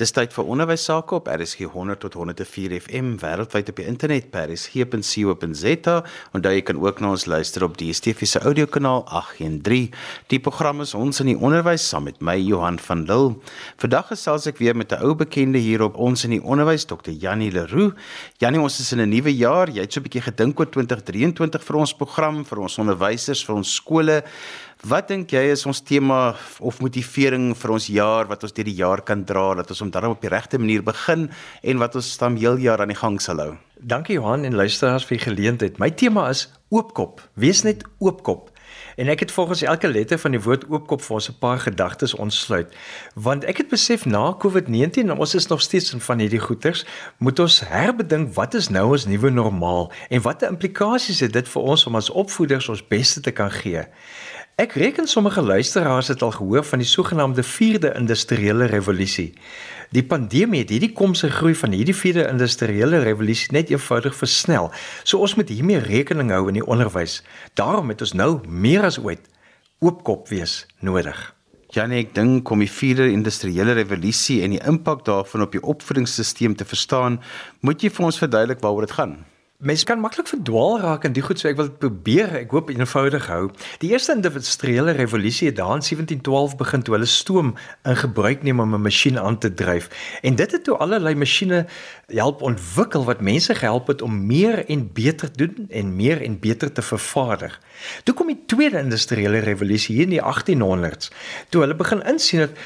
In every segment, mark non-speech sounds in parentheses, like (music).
Dis tyd vir onderwys sake op RSG 100 tot 104 FM wêreldwyd op die internet by rsg.co.za en daar jy kan ook na ons luister op DSTV se audiokanaal 813. Die program is ons in die onderwys saam met my Johan van Lille. Vandag gesels ek weer met 'n ou bekende hier op ons in die onderwys Dr. Janie Leroux. Janie, ons is in 'n nuwe jaar. Jy het so 'n bietjie gedink oor 2023 vir ons program, vir ons onderwysers, vir ons skole. Wat dink jy is ons tema of motivering vir ons jaar wat ons deur die jaar kan dra dat ons om dan op die regte manier begin en wat ons dan heel jaar aan die gang sal hou? Dankie Johan en luisteraars vir die geleentheid. My tema is oopkop. Wees net oopkop. En ek het volgens elke letter van die woord oopkop vir ons 'n paar gedagtes ontsluit. Want ek het besef na COVID-19 en ons is nog steeds in van hierdie goeters, moet ons herbedink wat is nou ons nuwe normaal en watter implikasies het dit vir ons om as opvoeders ons beste te kan gee. Ek reken sommige luisteraars het al gehoor van die sogenaamde 4de industriële revolusie. Die pandemie het hierdie komse groei van hierdie 4de industriële revolusie net eenvoudig versnel. So ons moet hiermee rekening hou in die onderwys. Daarom het ons nou meer as ooit oopkop wees nodig. Ja nee, ek dink om die 4de industriële revolusie en die impak daarvan op die opvoedingsstelsel te verstaan, moet jy vir ons verduidelik waaroor dit gaan. Mense kan maklik verdwaal raak in die goed so ek wil probeer. Ek hoop eenvoudig hou. Die eerste industriële revolusie het daar in 1712 begin toe hulle stoom in gebruik neem om 'n masjien aan te dryf. En dit het toe allerlei masjiene help ontwikkel wat mense gehelp het om meer en beter doen en meer en beter te vervaardig. Toe kom die tweede industriële revolusie hier in die 1800s. Toe hulle begin insien dat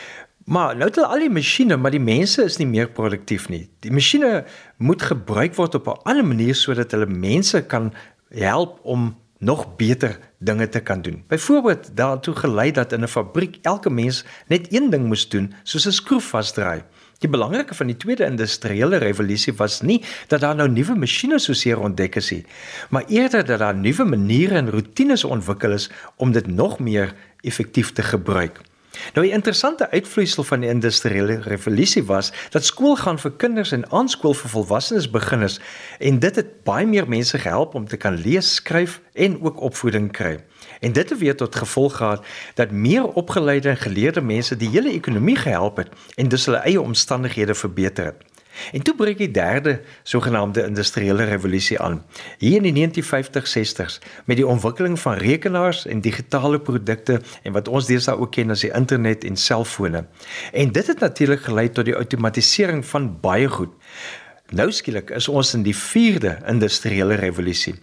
Maar nou het hulle al die masjiene, maar die mense is nie meer produktief nie. Die masjiene moet gebruik word op 'n ander manier sodat hulle mense kan help om nog beter dinge te kan doen. Byvoorbeeld daartoe gelei dat in 'n fabriek elke mens net een ding moes doen, soos 'n skroef vasdraai. Die belangrike van die tweede industriële revolusie was nie dat daar nou nuwe masjiene soseer ontdek is nie, maar eerder dat daar nuwe maniere en rotines ontwikkel is om dit nog meer effektief te gebruik. Nou 'n interessante uitvloeisel van die industriële revolusie was dat skoolgaan vir kinders en aanskool vir volwassenes begin is en dit het baie meer mense gehelp om te kan lees, skryf en ook opvoeding kry. En dit het weer tot gevolg gehad dat meer opgeleide en geleerde mense die hele ekonomie gehelp het en dus hulle eie omstandighede verbeter het. En toe breek die derde sogenaamde industriële revolusie aan. Hier in die 1950s-60s met die ontwikkeling van rekenaars en digitale produkte en wat ons deesdae ook ken as die internet en selfone. En dit het natuurlik gelei tot die outomatisering van baie goed. Nou skielik is ons in die 4de industriële revolusie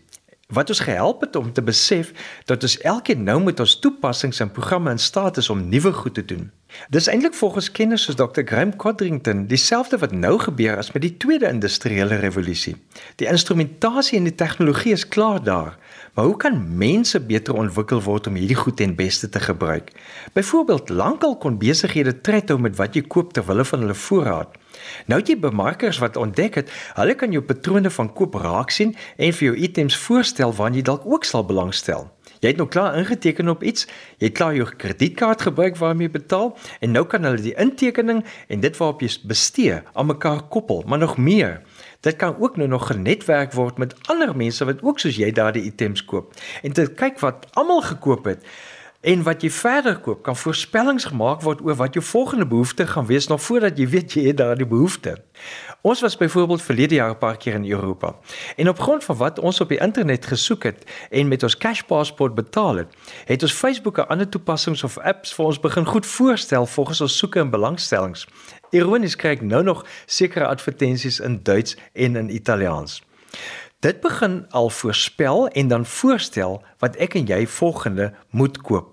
wat ons gehelp het om te besef dat ons elkeen nou met ons toepassings en programme in staat is om nuwe goed te doen. Dis eintlik volgens kenners soos Dr. Graham Codrington dieselfde wat nou gebeur as met die tweede industriële revolusie. Die instrumentasie en die tegnologie is klaar daar, maar hoe kan mense beter ontwikkel word om hierdie goed ten beste te gebruik? Byvoorbeeld, lankal kon besighede tred hou met wat jy koop ter wille van hulle voorraad. Nou het jy bemarkers wat ontdek het, hulle kan jou patrone van koop raak sien en vir jou items voorstel waarna jy dalk ook sal belangstel. Jy het nou klaar ingeteken op iets, jy het klaar jou kredietkaart gebruik waarmee jy betaal en nou kan hulle die intekening en dit waarop jy bestee aan mekaar koppel, maar nog meer. Dit kan ook nou nog genetwerk word met ander mense wat ook soos jy daardie items koop en te kyk wat almal gekoop het. En wat jy verder koop, kan voorspellings gemaak word oor wat jou volgende behoefte gaan wees nog voordat jy weet jy het daardie behoefte. Ons was byvoorbeeld verlede jaar 'n paar keer in Europa. En op grond van wat ons op die internet gesoek het en met ons cash paspoort betaal het, het ons Facebook en ander toepassings of apps vir ons begin goed voorstel volgens ons soeke en belangstellings. Ironies kry ek nou nog sekere advertensies in Duits en in Italiaans. Dit begin al voorspel en dan voorstel wat ek en jy volgende moet koop.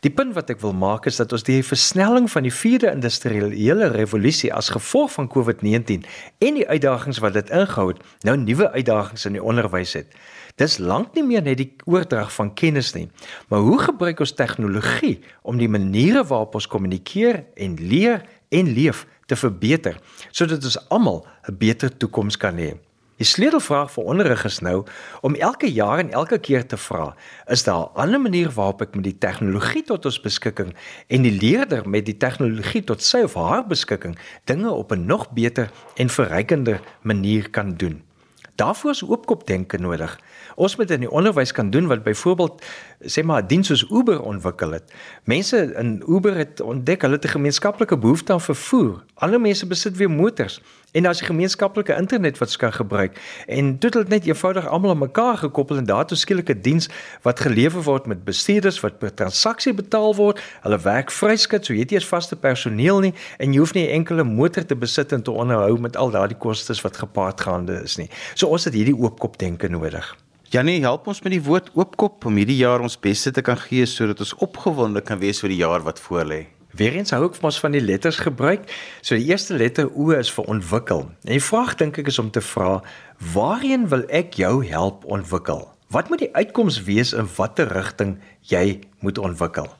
Die punt wat ek wil maak is dat ons die versnelling van die 4de industriële revolusie as gevolg van COVID-19 en die uitdagings wat dit ingehou het, nou nuwe uitdagings in die onderwys het. Dis lank nie meer net die oordrag van kennis nie, maar hoe gebruik ons tegnologie om die maniere waarop ons kommunikeer en leer en leef te verbeter sodat ons almal 'n beter toekoms kan hê. Die sleutelvraag vir onderrig is nou om elke jaar en elke keer te vra: Is daar 'n ander manier waarop ek met die tegnologie tot ons beskikking en die leerder met die tegnologie tot sy of haar beskikking dinge op 'n nog beter en verrykender manier kan doen? Daarvoor is oopkop denke nodig. Ons moet in die onderwys kan doen wat byvoorbeeld sê maar 'n diens soos Uber ontwikkel het. Mense in Uber het ontdek hulle het 'n gemeenskaplike behoefte aan vervoer. Ander mense besit weer motors en daar's 'n gemeenskaplike internet wat skyn gebruik en dit het net eenvoudig almal aan mekaar gekoppel en daartoe skielik 'n diens wat gelewer word met bestuurders wat per transaksie betaal word. Hulle werk vryskut, so jy het nie eens vaste personeel nie en jy hoef nie 'n enkele motor te besit en te onderhou met al daardie kostes wat gepaard gaande is nie. So ons het hierdie oopkop denke nodig. Janie, help ons met die woord oopkop om hierdie jaar ons beste te kan gee sodat ons opgewonde kan wees vir die jaar wat voorlê. Weerens hou ek ons van die letters gebruik. So die eerste letter O is vir ontwikkel. En die vraag dink ek is om te vra, waarheen wil ek jou help ontwikkel? Wat moet die uitkoms wees in watter rigting jy moet ontwikkel?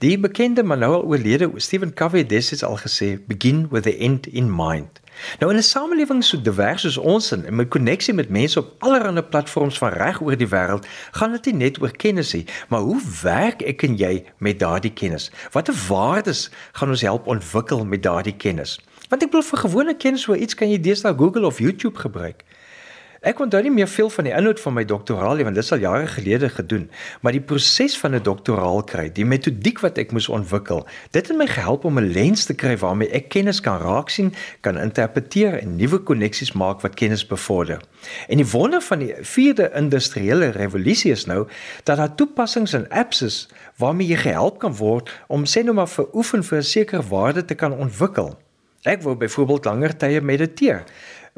Die bekende maar nou al oorlede Stephen Covey destyds al gesê, begin with the end in mind. Nou in 'n samelewing so divers soos ons en met koneksie met mense op allerlei platforms van reg oor die wêreld, gaan dit nie net oor kennis nie, maar hoe werk ek en jy met daardie kennis? Watter waardes gaan ons help ontwikkel met daardie kennis? Want ek bedoel vir gewone kennis so iets kan jy deesdae Google of YouTube gebruik. Ek onthou nie meer veel van die inhoud van my doktoraal nie want dit is al jare gelede gedoen, maar die proses van 'n doktoraal kry, die metodiek wat ek moes ontwikkel, dit het my gehelp om 'n lens te kry waarmee ek kennis kan raaksien, kan interpreteer en nuwe koneksies maak wat kennis bevorder. En die wonder van die 4de industriële revolusie is nou dat daar toepassings en apps is waarmee jy gehelp kan word om sê nou maar vir oefen vir 'n sekere waarde te kan ontwikkel. Ek wou byvoorbeeld langer tye mediteer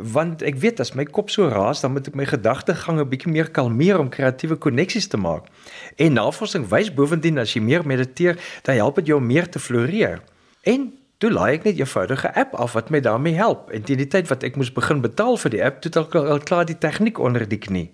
want ek weet as my kop so raas dan moet ek my gedagtegange bietjie meer kalmeer om kreatiewe koneksies te maak. En navorsing wys bovendien as jy meer mediteer, dan help dit jou meer te floreer. En toe laai ek net 'n eenvoudige app af wat my daarmee help. En teen die tyd wat ek moes begin betaal vir die app, het ek al klaar die tegniek onder die knie.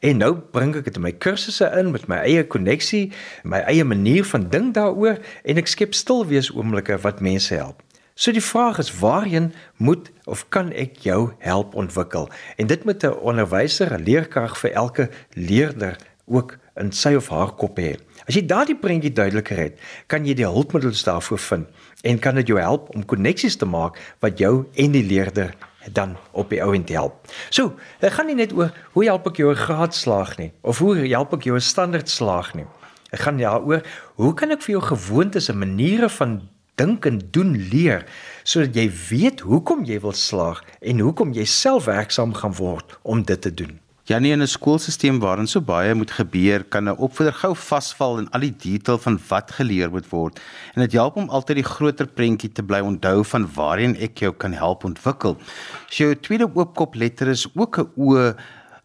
En nou bring ek dit in my kursusse in met my eie koneksie, my eie manier van dink daaroor en ek skep stil wees oomblikke wat mense help. So die vraag is waarheen moet of kan ek jou help ontwikkel? En dit moet 'n onderwyser, 'n leerkrag vir elke leerder ook in sy of haar kop hê. As jy daardie prentjie duideliker het, kan jy die hulpmiddels daarvoor vind en kan dit jou help om koneksies te maak wat jou en die leerder dan op die ou end help. So, dit gaan nie net oor hoe help ek jou 'n graad slaag nie of hoe help ek jou 'n standaard slaag nie. Dit gaan ja oor hoe kan ek vir jou gewoontes en maniere van dink en doen leer sodat jy weet hoekom jy wil slaag en hoekom jy self werksaam gaan word om dit te doen. Ja nie in 'n skoolstelsel waarin so baie moet gebeur kan 'n opvoeder gou vasval in al die detail van wat geleer moet word en dit help om altyd die groter prentjie te bly onthou van waarheen ek jou kan help ontwikkel. As jou tweede oopkop letter is ook 'n o,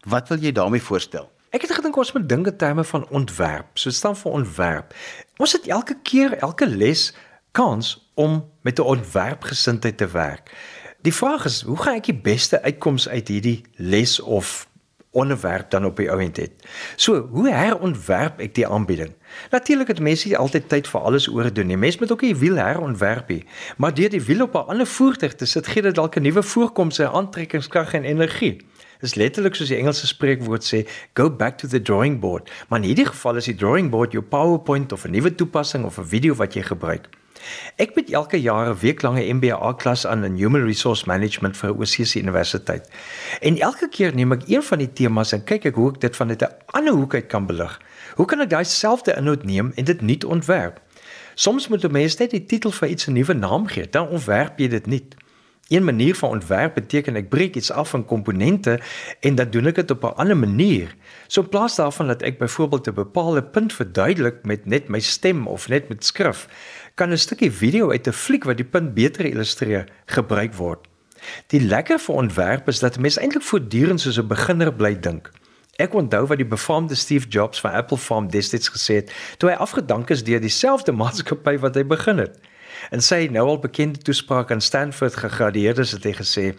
wat wil jy daarmee voorstel? Ek het gedink ons moet dinge terme van ontwerp. So staan vir ontwerp. Ons het elke keer, elke les kans om met 'n ontwerpgesindheid te werk. Die vraag is, hoe gaan ek die beste uitkoms uit hierdie les of onderwerp dan op die end hê? So, hoe herontwerp ek die aanbieding? Natuurlik het mense nie altyd tyd vir alles oor doen nie. Mense moet ook die wiel herontwerp. Maar deur die wiel op 'n ander voertuig te sit, gee dit dalk 'n nuwe voorkomse, aantrekkingskrag en energie. Dit is letterlik soos die Engelse spreekwoord sê, go back to the drawing board. Maar in hierdie geval is die drawing board jou PowerPoint of 'n nuwe toepassing of 'n video wat jy gebruik. Ek bied elke jaar 'n weeklange MBA klas aan in Human Resource Management vir OCC Universiteit. En elke keer neem ek een van die temas en kyk ek hoe ek dit van 'n ander hoek uit kan belig. Hoe kan ek daai selfde inhoud neem en dit nuut ontwerp? Soms moet 'n mens net die titel vir iets 'n nuwe naam gee, dan ontwerp jy dit nuut. Een manier van ontwerp beteken ek breek iets af in komponente en dan doen ek dit op 'n ander manier. So in plaas daarvan dat ek byvoorbeeld 'n bepaalde punt verduidelik met net my stem of net met skrif, kan 'n stukkie video uit 'n fliek wat die punt beter illustreer gebruik word. Die lekker vir ontwerp is dat mense eintlik voortdurend soos 'n beginner bly dink. Ek onthou wat die befaamde Steve Jobs van Apple Farm destyds gesê het toe hy afgedank is deur dieselfde (laughs) maatskappy wat hy begin het. En sy nou al bekende toespraak aan Stanford gegradueerdes het hy gesê,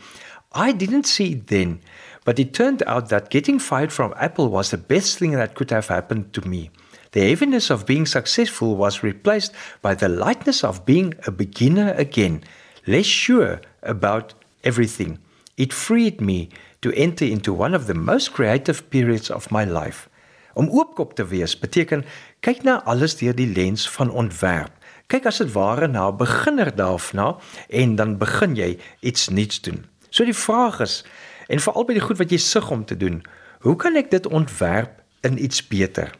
"I didn't see it then, but it turned out that getting fired from Apple was the best thing that could have happened to me." The heaviness of being successful was replaced by the lightness of being a beginner again, less sure about everything. It freed me to enter into one of the most creative periods of my life. Om oopkop te wees beteken kyk na alles deur die lens van ontwerp. Kyk as dit ware na 'n beginner daarna en dan begin jy iets nuuts doen. So die vraag is, En veral by die goed wat jy sug om te doen. Hoe kan ek dit ontwerp in iets beter?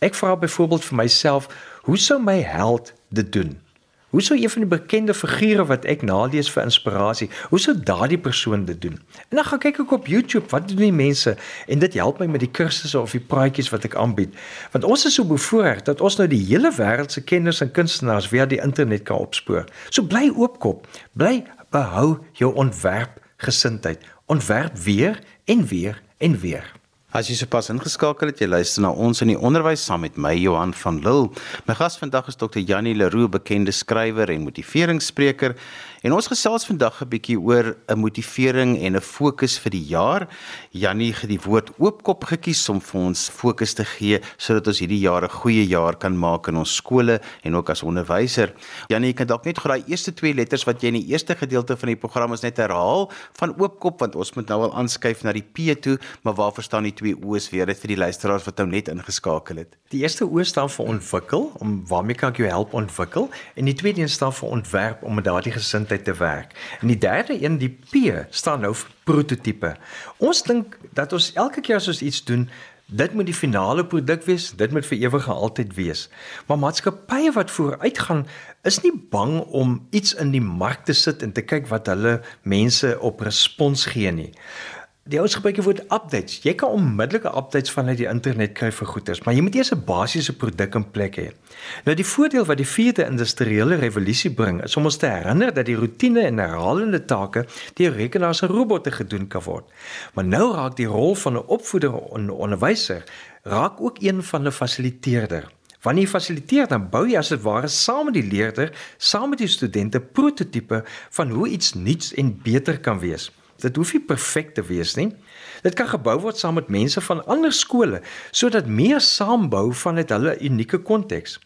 Ek vra byvoorbeeld vir myself, hoe sou my held dit doen? Hoe sou een van die bekende figure wat ek nalees vir inspirasie, hoe sou daardie persoon dit doen? En dan gaan kyk ek op YouTube, wat doen die mense? En dit help my met die kursusse of die praatjies wat ek aanbied. Want ons is so bevoorreg dat ons nou die hele wêreld se kenners en kunstenaars via die internet kan opspoor. So bly oopkop, bly behou jou ontwerp gesindheid. Ontwerp weer en weer en weer. As jy sopas ingeskakel het, jy luister na ons in die onderwys saam met my Johan van Lille. My gas vandag is Dr. Janie Leroux, bekende skrywer en motiveringsspreker. En ons gesels vandag 'n bietjie oor 'n motivering en 'n fokus vir die jaar. Janie het die woord oopkop gekies om vir ons fokus te gee sodat ons hierdie jaar 'n goeie jaar kan maak in ons skole en ook as onderwyser. Janie, kan dalk net gou daai eerste twee letters wat jy in die eerste gedeelte van die program is net herhaal van oopkop want ons moet nou al aanskuif na die P toe, maar waar verstaan die twee O's weer vir die luisteraars wat nou net ingeskakel het? Die eerste O staan vir ontwikkel, om waarmee kan ek jou help ontwikkel? En die tweede een staan vir ontwerp om met daardie gesind gesondheid te werk. En die derde een, die P, staan nou vir prototipe. Ons dink dat ons elke keer as ons iets doen, dit moet die finale produk wees, dit moet vir ewig en altyd wees. Maar maatskappye wat vooruitgaan, is nie bang om iets in die mark te sit en te kyk wat hulle mense op respons gee nie. Die ouens gebruik die woord updates. Jy kan onmiddellike updates vanuit die internet kry vir goederes, maar jy moet eers 'n basiese produk in plek hê. Nou die voordeel wat die vierde industriële revolusie bring, is om ons te herinner dat die rotine en herhalende take deur rekenaars en robotte gedoen kan word. Maar nou raak die rol van 'n opvoeder en onderwyser raak ook een van 'n fasiliteerder. Wanneer jy fasiliteer, dan bou jy as dit ware saam met die leerder, saam met die studente prototipe van hoe iets nuuts en beter kan wees. Dit hoef nie perfek te wees nie. Dit kan gebou word saam met mense van ander skole sodat meer saambou vanuit hulle unieke konteks.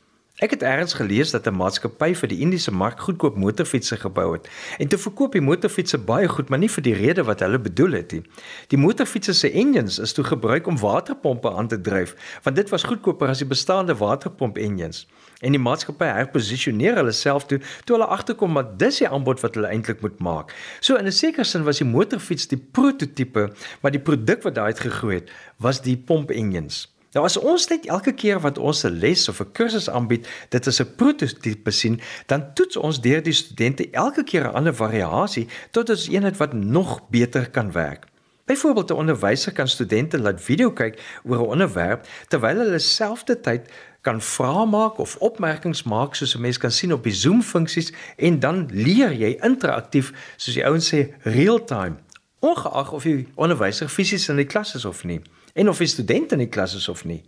Ek het eers gelees dat 'n maatskappy vir die Indiese mark goedkoop motorfietsse gebou het. En te verkoop die motorfietsse baie goed, maar nie vir die rede wat hulle bedoel het nie. Die motorfietsse se engines is toe gebruik om waterpompe aan te dryf, want dit was goedkoper as die bestaande waterpomp engines. En die maatskappy herposisioneer hulle self toe toe hulle agterkom maar dis die aanbod wat hulle eintlik moet maak. So in 'n sekere sin was die motorfiets die prototipe, maar die produk wat daai uitgegroei het, was die pomp engines. Nou as ons net elke keer wat ons 'n les of 'n kursus aanbied, dit as 'n prototipe sien, dan toets ons deur die studente elke keer 'n ander variasie tot ons een het wat nog beter kan werk. Byvoorbeeld 'n onderwyser kan studente laat video kyk oor 'n onderwerp terwyl hulle selfdertyd kan vra maak of opmerkings maak soos 'n mens kan sien op die Zoom funksies en dan leer jy interaktief soos die ouens sê real time ongeag of jy onderwyser fisies in die klas is of nie en of die student in die klas is of nie.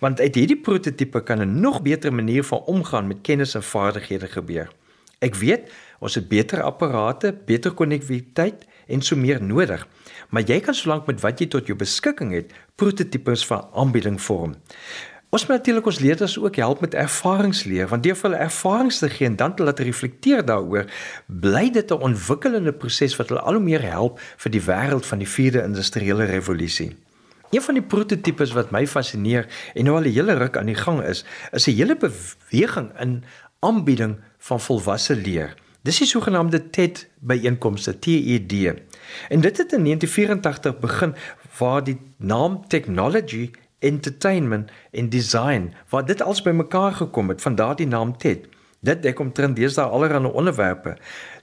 Want uit hierdie prototipe kan 'n nog beter manier van omgaan met kennis en vaardighede gebeur. Ek weet ons het beter apparate, beter konnektiwiteit en so meer nodig. Maar jy kan solank met wat jy tot jou beskikking het, prototipes van aanbieding vorm. Ons moet natuurlik ons leerders ook help met ervaringsleer, want deur hulle ervarings te gee en dan te laat reflekteer daaroor, bly dit 'n ontwikkelende proses wat hulle al hoe meer help vir die wêreld van die 4de industriële revolusie. Een van die prototipes wat my fascineer en nou al 'n hele ruk aan die gang is, is 'n hele beweging in aanbieding van volwasse leer. Dis die sogenaamde TED byeenkomste, TED. En dit het in 1984 begin waar die naam Technology, Entertainment en Design, waar dit als bymekaar gekom het van daardie naam TED. Dit dek omtrent deesdae allerlei onderwerpe.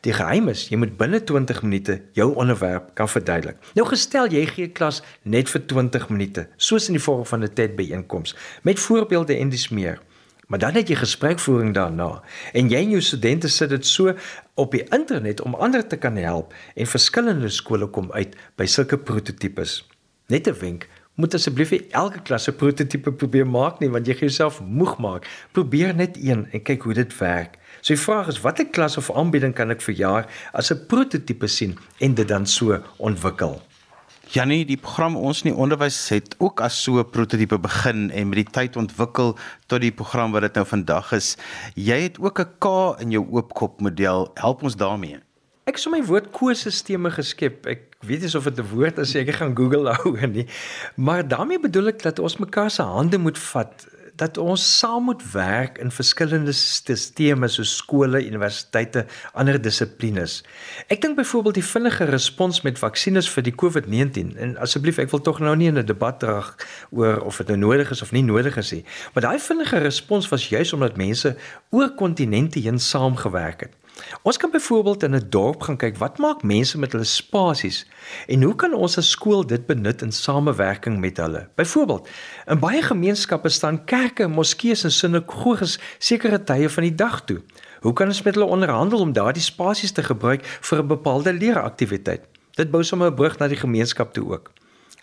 Die geheim is jy moet binne 20 minute jou onderwerp kan verduidelik. Nou gestel jy gee klas net vir 20 minute, soos in die vorm van 'n TED byeenkoms met voorbeelde en dis meer. Maar dan het jy gesprekvoering daarna en jy en jou studente sit dit so op die internet om ander te kan help en verskillende skole kom uit by sulke prototipes. Net 'n wenk, moet asseblief nie elke klas 'n prototipe probeer maak nie want jy gaan jouself moeg maak. Probeer net een en kyk hoe dit werk. So die vraag is watter klas of aanbieding kan ek vir jaar as 'n prototipe sien en dit dan so ontwikkel? Janie, die program ons in die onderwys het ook as so 'n prototipe begin en met die tyd ontwikkel tot die program wat dit nou vandag is. Jy het ook 'n K in jou oopkop model. Help ons daarmee. Ek het so my woord koosstemme geskep. Ek weet nie of dit 'n woord is, ek gaan Google (laughs) daaroor nie. Maar daarmee bedoel ek dat ons mekaar se hande moet vat dat ons saam moet werk in verskillende stelsels soos skole, universiteite, ander dissiplines. Ek dink byvoorbeeld die vinnige respons met vaksines vir die COVID-19 en asseblief ek wil tog nou nie in 'n debat draag oor of dit nou nodig is of nie nodig is nie, maar daai vinnige respons was juis omdat mense oor kontinente heen saamgewerk het. Ons kan byvoorbeeld in 'n dorp gaan kyk wat maak mense met hulle spasies en hoe kan ons as skool dit benut in samewerking met hulle. Byvoorbeeld, in baie gemeenskappe staan kerke, moskeeë en sinagoges sekere tye van die dag toe. Hoe kan ons met hulle onderhandel om daardie spasies te gebruik vir 'n bepaalde leeraktiwiteit? Dit bou sommer 'n brug na die gemeenskap toe ook.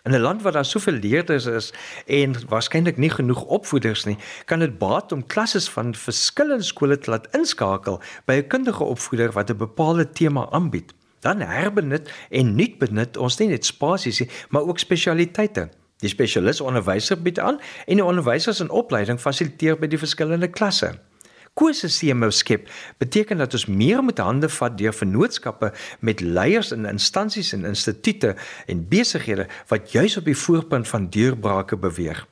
In 'n land waar daar soveel leerders is en waarskynlik nie genoeg opvoeders nie, kan dit baat om klasse van verskillende skole te laat inskakel by 'n kundige opvoeder wat 'n bepaalde tema aanbied. Dan herbenut en nuut benut ons nie net spasies nie, maar ook spesialiteite. Die spesialis onderwyser bied aan en die onderwysers in opleiding fasiliteer by die verskillende klasse ekosisteme skep beteken dat ons meer met hande vat deur vennootskappe met leiers in instansies en instituie en besighede wat juis op die voorpunt van deurbrake beweeg.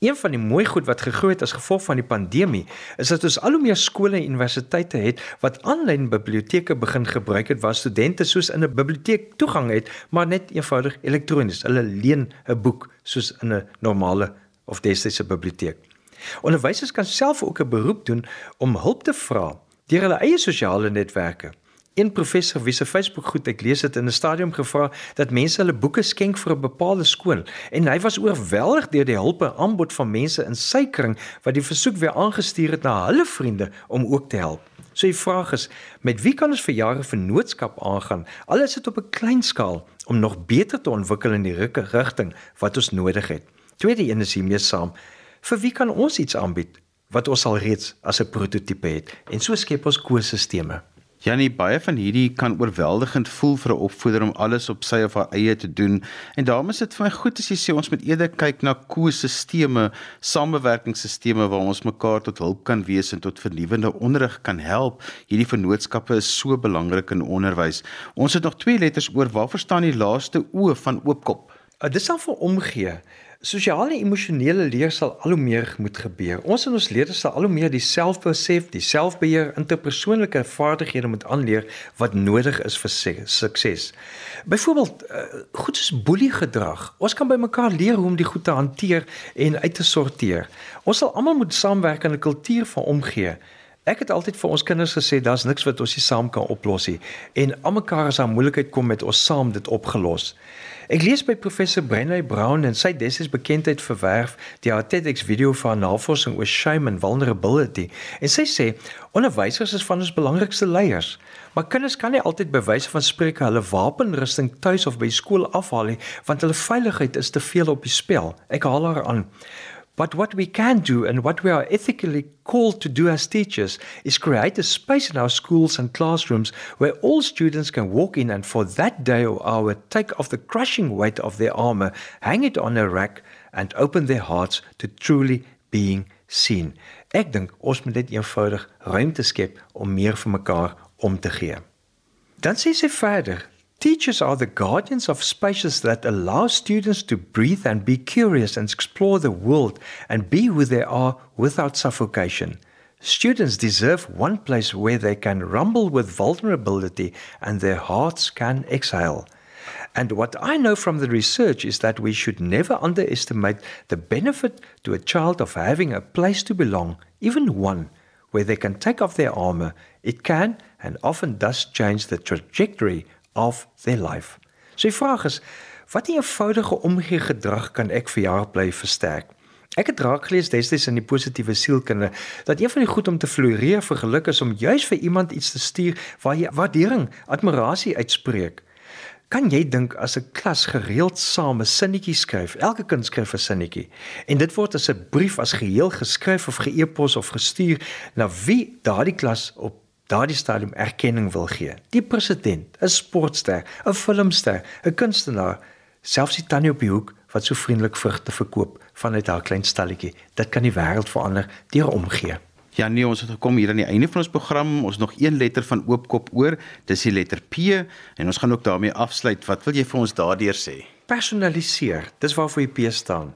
Een van die mooi goed wat gegroei het as gevolg van die pandemie, is dat ons al hoe meer skole en universiteite het wat aanlyn biblioteke begin gebruik het waar studente soos in 'n biblioteek toegang het, maar net eenvoudig elektronies. Hulle leen 'n boek soos in 'n normale of destydse biblioteek. Onderwysers kan self ook 'n beroep doen om hulp te vra deur hulle eie sosiale netwerke. Een professor wie se Facebook goed ek lees het in 'n stadium gevra dat mense hulle boeke skenk vir 'n bepaalde skool en hy was oorweldig deur die hulp en aanbod van mense in sy kring wat die versoek weer aangestuur het na hulle vriende om ook te help. So die vraag is, met wie kan ons vir jare vennootskap aangaan? Al is dit op 'n klein skaal om nog beter te ontwikkel in die rigting wat ons nodig het. Tweede een is hiermee saam vir wie kan ons iets aanbied wat ons al reeds as 'n prototipe het en so skep ons ekosisteme. Janie, baie van hierdie kan oorweldigend voel vir 'n opvoeder om alles op sy of haar eie te doen. En daarom is dit vir my goed as jy sê ons moet eerder kyk na ekosisteme, samewerkingsstelsels waar ons mekaar tot hulp kan wees en tot vernuwende onderrig kan help. Hierdie vennootskappe is so belangrik in onderwys. Ons het nog twee letters oor. Waar verstaan die laaste o van oopkop? Uh, dit sal vir omgee. Sosiale emosionele leer sal al hoe meer moet gebeur. Ons en ons leerders sal al hoe meer die selfbesef, die selfbeheer, interpersoonlike vaardighede moet aanleer wat nodig is vir sukses. Byvoorbeeld, uh, goed soos boelie gedrag. Ons kan by mekaar leer hoe om die goed te hanteer en uit te sorteer. Ons sal almal moet saamwerk in 'n kultuur van omgee. Ek het altyd vir ons kinders gesê daar's niks wat ons nie saam kan oplos nie en almekaar as 'n moeilikheid kom met ons saam dit opgelos. Ek lees by professor Brenny Brown en sy destyds bekendheid verwerf die TEDx video van navorsing oor shame and vulnerability en sy sê onderwysers is van ons belangrikste leiers. Maar kinders kan nie altyd bewyse van spreuke hulle wapenrusting tuis of by skool afhaal nie want hulle veiligheid is te veel op die spel. Ek haal haar aan. But what we can do and what we are ethically called to do as teachers is create a space in our schools and classrooms where all students can walk in and for that day or hour take off the crushing weight of their armor, hang it on a rack and open their hearts to truly being seen. Ek dink ons moet net eenvoudig ruimte skep om meer vir mekaar om te gee. Dan sê sy verder Teachers are the guardians of spaces that allow students to breathe and be curious and explore the world and be who they are without suffocation. Students deserve one place where they can rumble with vulnerability and their hearts can exhale. And what I know from the research is that we should never underestimate the benefit to a child of having a place to belong, even one, where they can take off their armor. It can and often does change the trajectory of their life. Die vraag is, wat 'n eenvoudige omgee gedrag kan ek vir jaar bly versterk? Ek het raak gelees destyds in die positiewe sielkunde dat een van die goed om te floreer vir geluk is om juis vir iemand iets te stuur waar jy waardering, admirasie uitspreek. Kan jy dink as 'n klas gereeld saam 'n sinnetjie skryf? Elke kind skryf 'n sinnetjie en dit word as 'n brief as geheel geskryf of geëpos of gestuur na wie daardie klas op daardie stadium erkenning wil gee. Die president, 'n sportster, 'n filmster, 'n kunstenaar, selfs die tannie op die hoek wat so vriendelik vrugte verkoop vanuit haar klein stalletjie. Dit kan die wêreld verander deur omgee. Ja nee, ons het gekom hier aan die einde van ons program. Ons nog een letter van oopkop oor. Dis die letter P en ons gaan ook daarmee afsluit. Wat wil jy vir ons daardeur sê? Personaliseer. Dis waarvoor die P staan.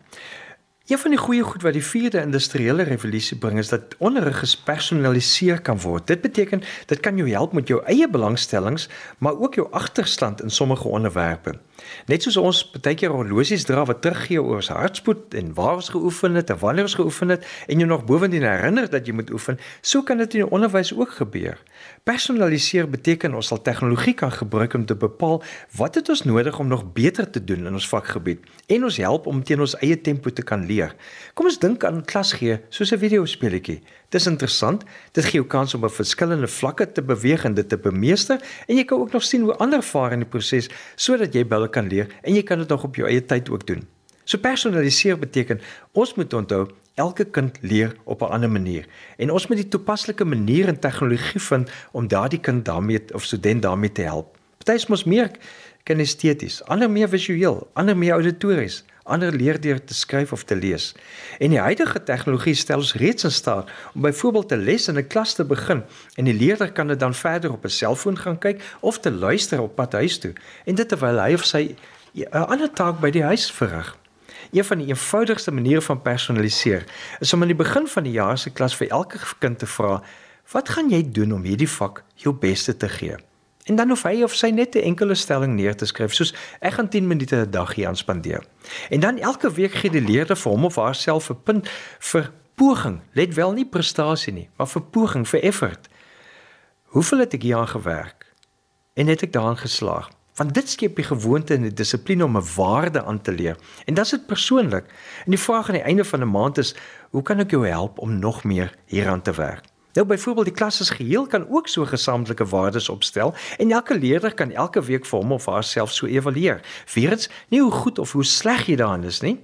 Een van die goeie goed wat die 4de industriële revolusie bring is dat onderrig gespersonaliseer kan word. Dit beteken dit kan jou help met jou eie belangstellings, maar ook jou agterstand in sommige onderwerpe. Net soos ons baie keer horlosies dra wat teruggee oor ons hartspoed en waar ons geoefen het en wanneer ons geoefen het en jy nog bovendien herinner dat jy moet oefen, so kan dit in die onderwys ook gebeur. Personaliseer beteken ons sal tegnologie kan gebruik om te bepaal wat het ons nodig om nog beter te doen in ons vakgebied en ons help om teen ons eie tempo te kan leer. Kom ons dink aan klas gee soos 'n videospeletjie. Dis interessant. Dit gee jou kans om op verskillende vlakke te beweeg en dit te bemeester en jy kan ook nog sien hoe ander vaar in die proses sodat jy baie kan leer en jy kan dit nog op jou eie tyd ook doen. So personaliseer beteken ons moet onthou elke kind leer op 'n ander manier en ons moet die toepaslike manier en tegnologie vind om daardie kind daarmee of student daarmee te help. Party is mos meer kinesteties, ander meer visueel, ander meer auditories, ander leer deur te skryf of te lees. En die huidige tegnologie stel ons reeds in staat om byvoorbeeld 'n les in 'n klas te begin en die leerder kan dit dan verder op 'n selfoon gaan kyk of te luister op pad huis toe en dit terwyl hy of sy 'n ander taak by die huis verrig. Een van die eenvoudigste maniere van personaliseer is om aan die begin van die jaar se klas vir elke kind te vra: "Wat gaan jy doen om hierdie vak jou beste te gee?" En dan hoef hy of sy net 'n enkele stelling neer te skryf, soos ek gaan 10 minute 'n dag hier aan spandeer. En dan elke week gee die leerder vir hom of haarself 'n punt vir poging. Let wel nie prestasie nie, maar vir poging, vir effort. Hoeveel het ek hier aan gewerk? En het ek daarin geslaag? Want dit skep die gewoonte en die dissipline om 'n waarde aan te leer. En dit is persoonlik. En die vraag aan die einde van 'n maand is, hoe kan ek jou help om nog meer hieraan te werk? Nou byvoorbeeld die klas as geheel kan ook so gesamentlike waardes opstel en elke leerder kan elke week vir hom of haarself so evalueer. Vierens, nie hoe goed of hoe sleg jy daarin is nie.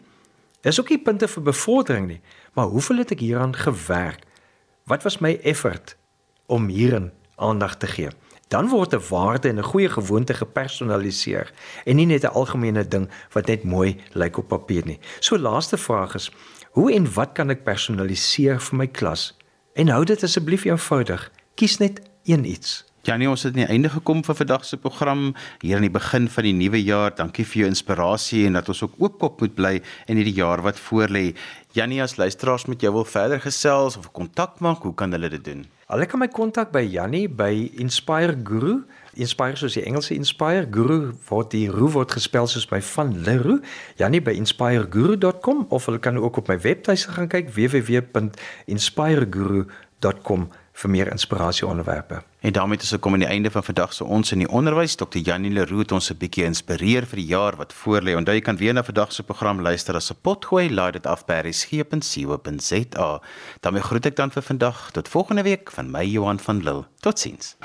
Dis ook nie punte vir bevordering nie, maar hoeveel het ek hieraan gewerk? Wat was my effort om hierin aandag te gee? Dan word 'n waarde en 'n goeie gewoonte gepersonaliseer en nie net 'n algemene ding wat net mooi lyk op papier nie. So laaste vraag is: Hoe en wat kan ek personaliseer vir my klas? En hou dit asseblief eenvoudig. Kies net een iets. Janie, ons het aan die einde gekom vir vandag se program hier aan die begin van die nuwe jaar. Dankie vir jou inspirasie en dat ons ook oopkop moet bly in hierdie jaar wat voorlê. Janie, as luisteraars met jou wil verder gesels of kontak maak, hoe kan hulle dit doen? Hulle kan my kontak by Janie by Inspire Guru. Inspire soos die Engelse Inspire, Guru word die Ru word gespel soos by van Leroe. Janie by inspireguru.com of hulle kan ook op my webtuiste gaan kyk www.inspireguru.com vir meer inspirasie onderwerpe. En daarmee is ek kom aan die einde van vandag se ons in die onderwys. Dr. Janie Leroux het ons 'n bietjie inspireer vir die jaar wat voorlê. Onthou jy kan weer na vandag se program luister as 'n potgooi. Laai dit af by resgep.co.za. daarmee groet ek dan vir vandag. Tot volgende week van my Johan van Lille. Totsiens.